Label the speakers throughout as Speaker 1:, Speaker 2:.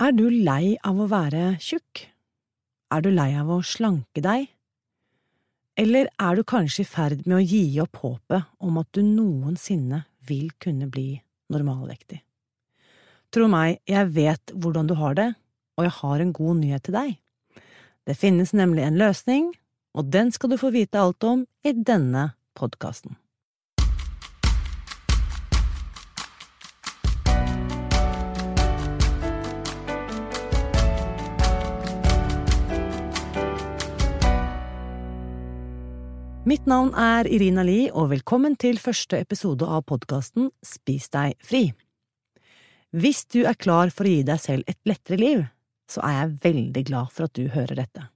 Speaker 1: Er du lei av å være tjukk? Er du lei av å slanke deg? Eller er du kanskje i ferd med å gi opp håpet om at du noensinne vil kunne bli normalvektig? Tro meg, jeg vet hvordan du har det, og jeg har en god nyhet til deg. Det finnes nemlig en løsning, og den skal du få vite alt om i denne podkasten. Mitt navn er Irina Li, og velkommen til første episode av podkasten Spis deg fri. Hvis du er klar for å gi deg selv et lettere liv, så er jeg veldig glad for at du hører dette.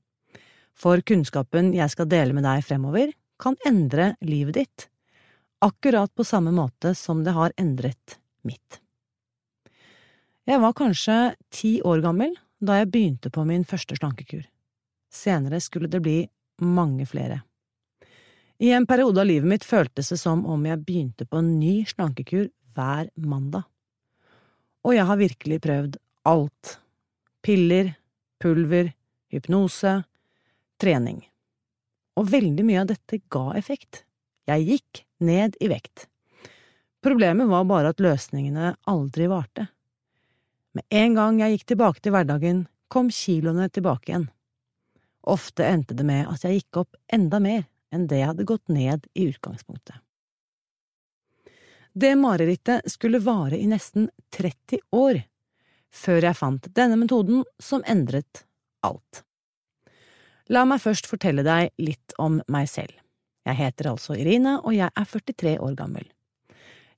Speaker 1: For kunnskapen jeg skal dele med deg fremover, kan endre livet ditt, akkurat på samme måte som det har endret mitt. Jeg var kanskje ti år gammel da jeg begynte på min første slankekur. Senere skulle det bli mange flere. I en periode av livet mitt føltes det som om jeg begynte på en ny slankekur hver mandag. Og jeg har virkelig prøvd alt. Piller, pulver, hypnose, trening. Og veldig mye av dette ga effekt. Jeg gikk ned i vekt. Problemet var bare at løsningene aldri varte. Med en gang jeg gikk tilbake til hverdagen, kom kiloene tilbake igjen. Ofte endte det med at jeg gikk opp enda mer enn det jeg hadde gått ned i utgangspunktet. Det marerittet skulle vare i nesten 30 år, før jeg fant denne metoden som endret alt. La meg først fortelle deg litt om meg selv. Jeg heter altså Irina, og jeg er 43 år gammel.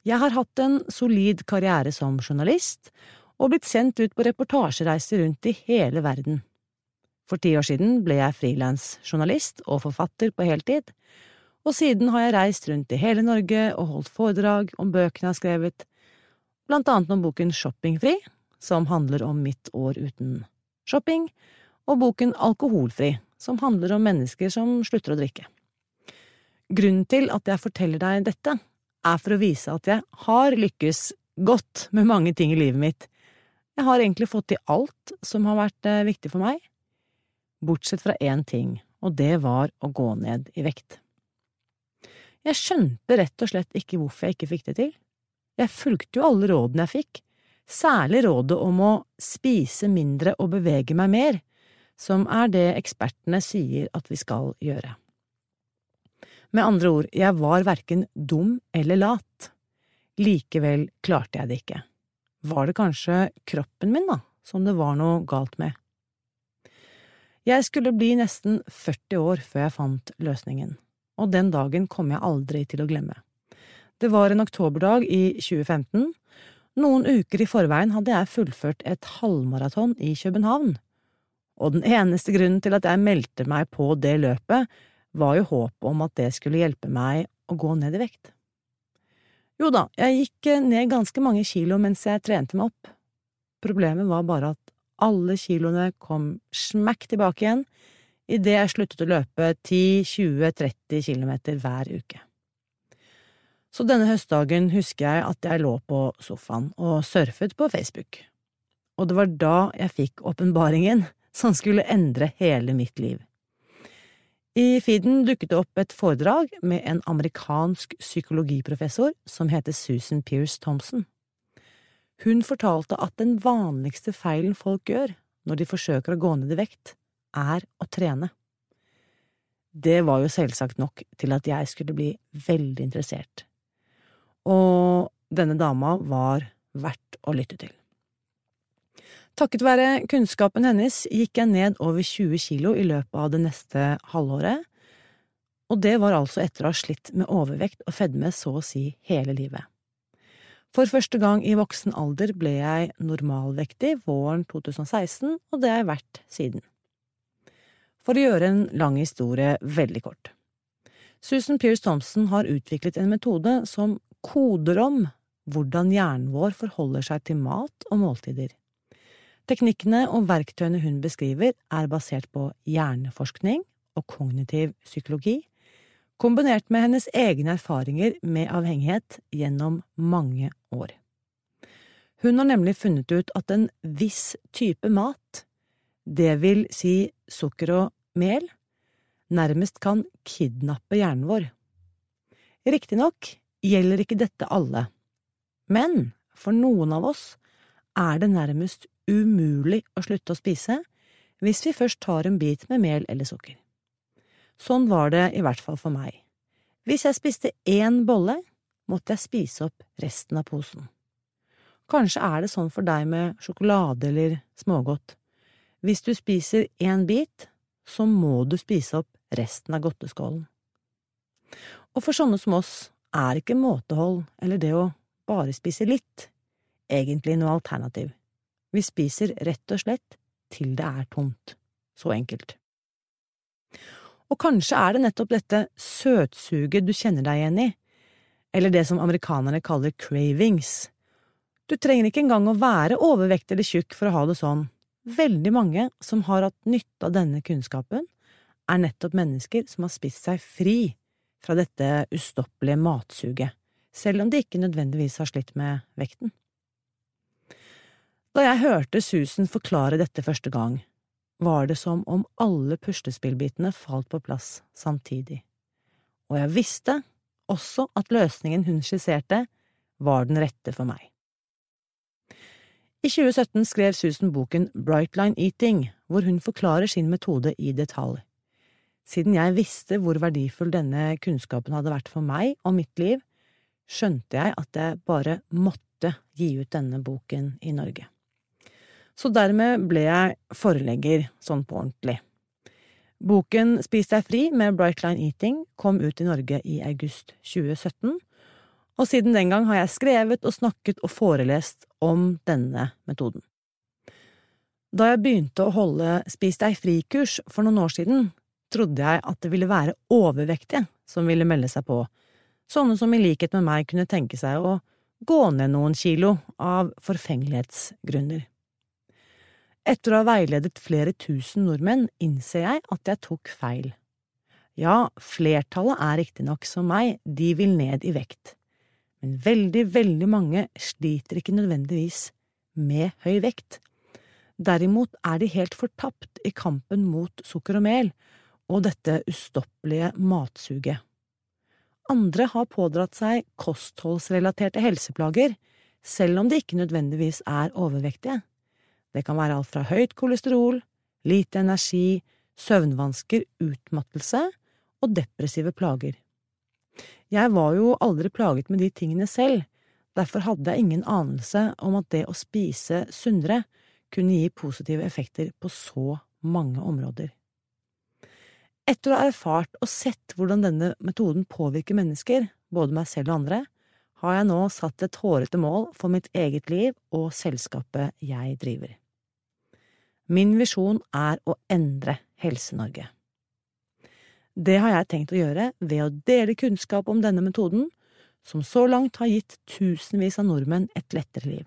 Speaker 1: Jeg har hatt en solid karriere som journalist, og blitt sendt ut på reportasjereiser rundt i hele verden. For ti år siden ble jeg frilansjournalist og forfatter på heltid, og siden har jeg reist rundt i hele Norge og holdt foredrag om bøkene jeg har skrevet, blant annet om boken Shoppingfri, som handler om mitt år uten shopping, og boken Alkoholfri, som handler om mennesker som slutter å drikke. Grunnen til at jeg forteller deg dette, er for å vise at jeg har lykkes godt med mange ting i livet mitt. Jeg har egentlig fått til alt som har vært eh, viktig for meg, bortsett fra én ting, og det var å gå ned i vekt. Jeg skjønte rett og slett ikke hvorfor jeg ikke fikk det til. Jeg fulgte jo alle rådene jeg fikk, særlig rådet om å spise mindre og bevege meg mer, som er det ekspertene sier at vi skal gjøre. Med andre ord, jeg var verken dum eller lat. Likevel klarte jeg det ikke. Var det kanskje kroppen min, da, som det var noe galt med? Jeg skulle bli nesten 40 år før jeg fant løsningen, og den dagen kom jeg aldri til å glemme. Det var en oktoberdag i 2015. Noen uker i forveien hadde jeg fullført et halvmaraton i København, og den eneste grunnen til at jeg meldte meg på det løpet, var jo håpet om at det skulle hjelpe meg å gå ned i vekt. Jo da, jeg gikk ned ganske mange kilo mens jeg trente meg opp. Problemet var bare at alle kiloene kom smekk tilbake igjen idet jeg sluttet å løpe 10–20–30 kilometer hver uke. Så denne høstdagen husker jeg at jeg lå på sofaen og surfet på Facebook, og det var da jeg fikk åpenbaringen som skulle endre hele mitt liv. I feeden dukket det opp et foredrag med en amerikansk psykologiprofessor som heter Susan Pierce Thompson. Hun fortalte at den vanligste feilen folk gjør når de forsøker å gå ned i vekt, er å trene. Det var jo selvsagt nok til at jeg skulle bli veldig interessert, og denne dama var verdt å lytte til. Takket være kunnskapen hennes gikk jeg ned over 20 kilo i løpet av det neste halvåret, og det var altså etter å ha slitt med overvekt og fedme så å si hele livet. For første gang i voksen alder ble jeg normalvektig våren 2016, og det har jeg vært siden. For å gjøre en lang historie veldig kort. Susan Pierce Thompson har utviklet en metode som koder om hvordan hjernen vår forholder seg til mat og måltider. Teknikkene og verktøyene hun beskriver, er basert på hjerneforskning og kognitiv psykologi, kombinert med hennes egne erfaringer med avhengighet gjennom mange år. Hun har nemlig funnet ut at en viss type mat, det vil si sukker og mel, nærmest kan kidnappe hjernen vår. Riktignok gjelder ikke dette alle, men for noen av oss er det nærmest umulig å slutte å spise hvis vi først tar en bit med mel eller sukker. Sånn var det i hvert fall for meg. Hvis jeg spiste én bolle, måtte jeg spise opp resten av posen. Kanskje er det sånn for deg med sjokolade eller smågodt. Hvis du spiser én bit, så må du spise opp resten av godteskålen. Og for sånne som oss er ikke måtehold eller det å bare spise litt egentlig noe alternativ. Vi spiser rett og slett til det er tomt. Så enkelt. Og kanskje er det nettopp dette søtsuget du kjenner deg igjen i, eller det som amerikanerne kaller cravings. Du trenger ikke engang å være overvektig eller tjukk for å ha det sånn. Veldig mange som har hatt nytte av denne kunnskapen, er nettopp mennesker som har spist seg fri fra dette ustoppelige matsuget, selv om de ikke nødvendigvis har slitt med vekten. Da jeg hørte Susan forklare dette første gang, var det som om alle puslespillbitene falt på plass samtidig, og jeg visste også at løsningen hun skisserte, var den rette for meg. I 2017 skrev Susan boken Brightline Eating, hvor hun forklarer sin metode i detalj. Siden jeg visste hvor verdifull denne kunnskapen hadde vært for meg og mitt liv, skjønte jeg at jeg bare måtte gi ut denne boken i Norge. Så dermed ble jeg forelegger sånn på ordentlig. Boken Spis deg fri med Brightline Eating kom ut i Norge i august 2017, og siden den gang har jeg skrevet og snakket og forelest om denne metoden. Da jeg begynte å holde Spis deg fri-kurs for noen år siden, trodde jeg at det ville være overvektige som ville melde seg på, sånne som i likhet med meg kunne tenke seg å gå ned noen kilo av forfengelighetsgrunner. Etter å ha veiledet flere tusen nordmenn innser jeg at jeg tok feil. Ja, flertallet er riktignok som meg, de vil ned i vekt, men veldig, veldig mange sliter ikke nødvendigvis med høy vekt. Derimot er de helt fortapt i kampen mot sukker og mel og dette ustoppelige matsuget. Andre har pådratt seg kostholdsrelaterte helseplager, selv om de ikke nødvendigvis er overvektige. Det kan være alt fra høyt kolesterol, lite energi, søvnvansker, utmattelse og depressive plager. Jeg var jo aldri plaget med de tingene selv, derfor hadde jeg ingen anelse om at det å spise sunnere kunne gi positive effekter på så mange områder. Etter å ha erfart og sett hvordan denne metoden påvirker mennesker, både meg selv og andre, har jeg nå satt et hårete mål for mitt eget liv og selskapet jeg driver. Min visjon er å endre Helse-Norge. Det har jeg tenkt å gjøre ved å dele kunnskap om denne metoden, som så langt har gitt tusenvis av nordmenn et lettere liv.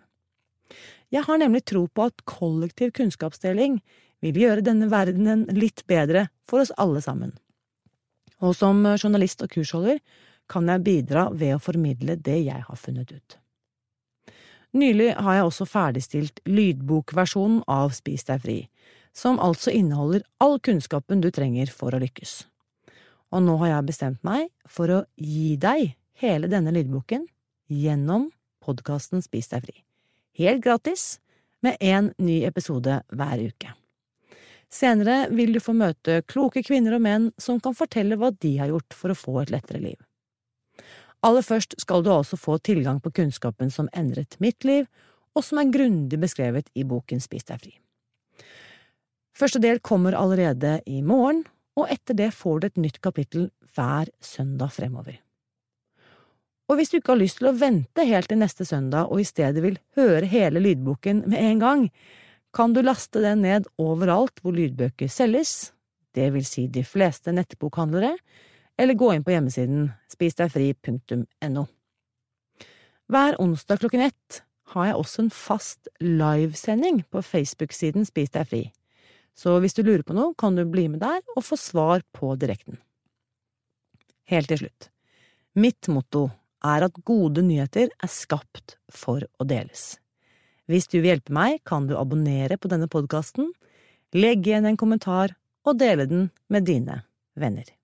Speaker 1: Jeg har nemlig tro på at kollektiv kunnskapsdeling vil gjøre denne verdenen litt bedre for oss alle sammen. Og som journalist og kursholder kan jeg bidra ved å formidle det jeg har funnet ut. Nylig har jeg også ferdigstilt lydbokversjonen av Spis deg fri, som altså inneholder all kunnskapen du trenger for å lykkes. Og nå har jeg bestemt meg for å gi deg hele denne lydboken gjennom podkasten Spis deg fri, helt gratis, med én ny episode hver uke. Senere vil du få møte kloke kvinner og menn som kan fortelle hva de har gjort for å få et lettere liv. Aller først skal du altså få tilgang på kunnskapen som endret mitt liv, og som er grundig beskrevet i boken Spis deg fri. Første del kommer allerede i morgen, og etter det får du et nytt kapittel hver søndag fremover. Og hvis du ikke har lyst til å vente helt til neste søndag og i stedet vil høre hele lydboken med en gang, kan du laste den ned overalt hvor lydbøker selges, det vil si de fleste nettbokhandlere, eller gå inn på hjemmesiden spisdegfri.no. Hver onsdag klokken ett har jeg også en fast livesending på Facebook-siden Spis deg fri, så hvis du lurer på noe, kan du bli med der og få svar på direkten. Helt til slutt, mitt motto er at gode nyheter er skapt for å deles. Hvis du vil hjelpe meg, kan du abonnere på denne podkasten, legge igjen en kommentar og dele den med dine venner.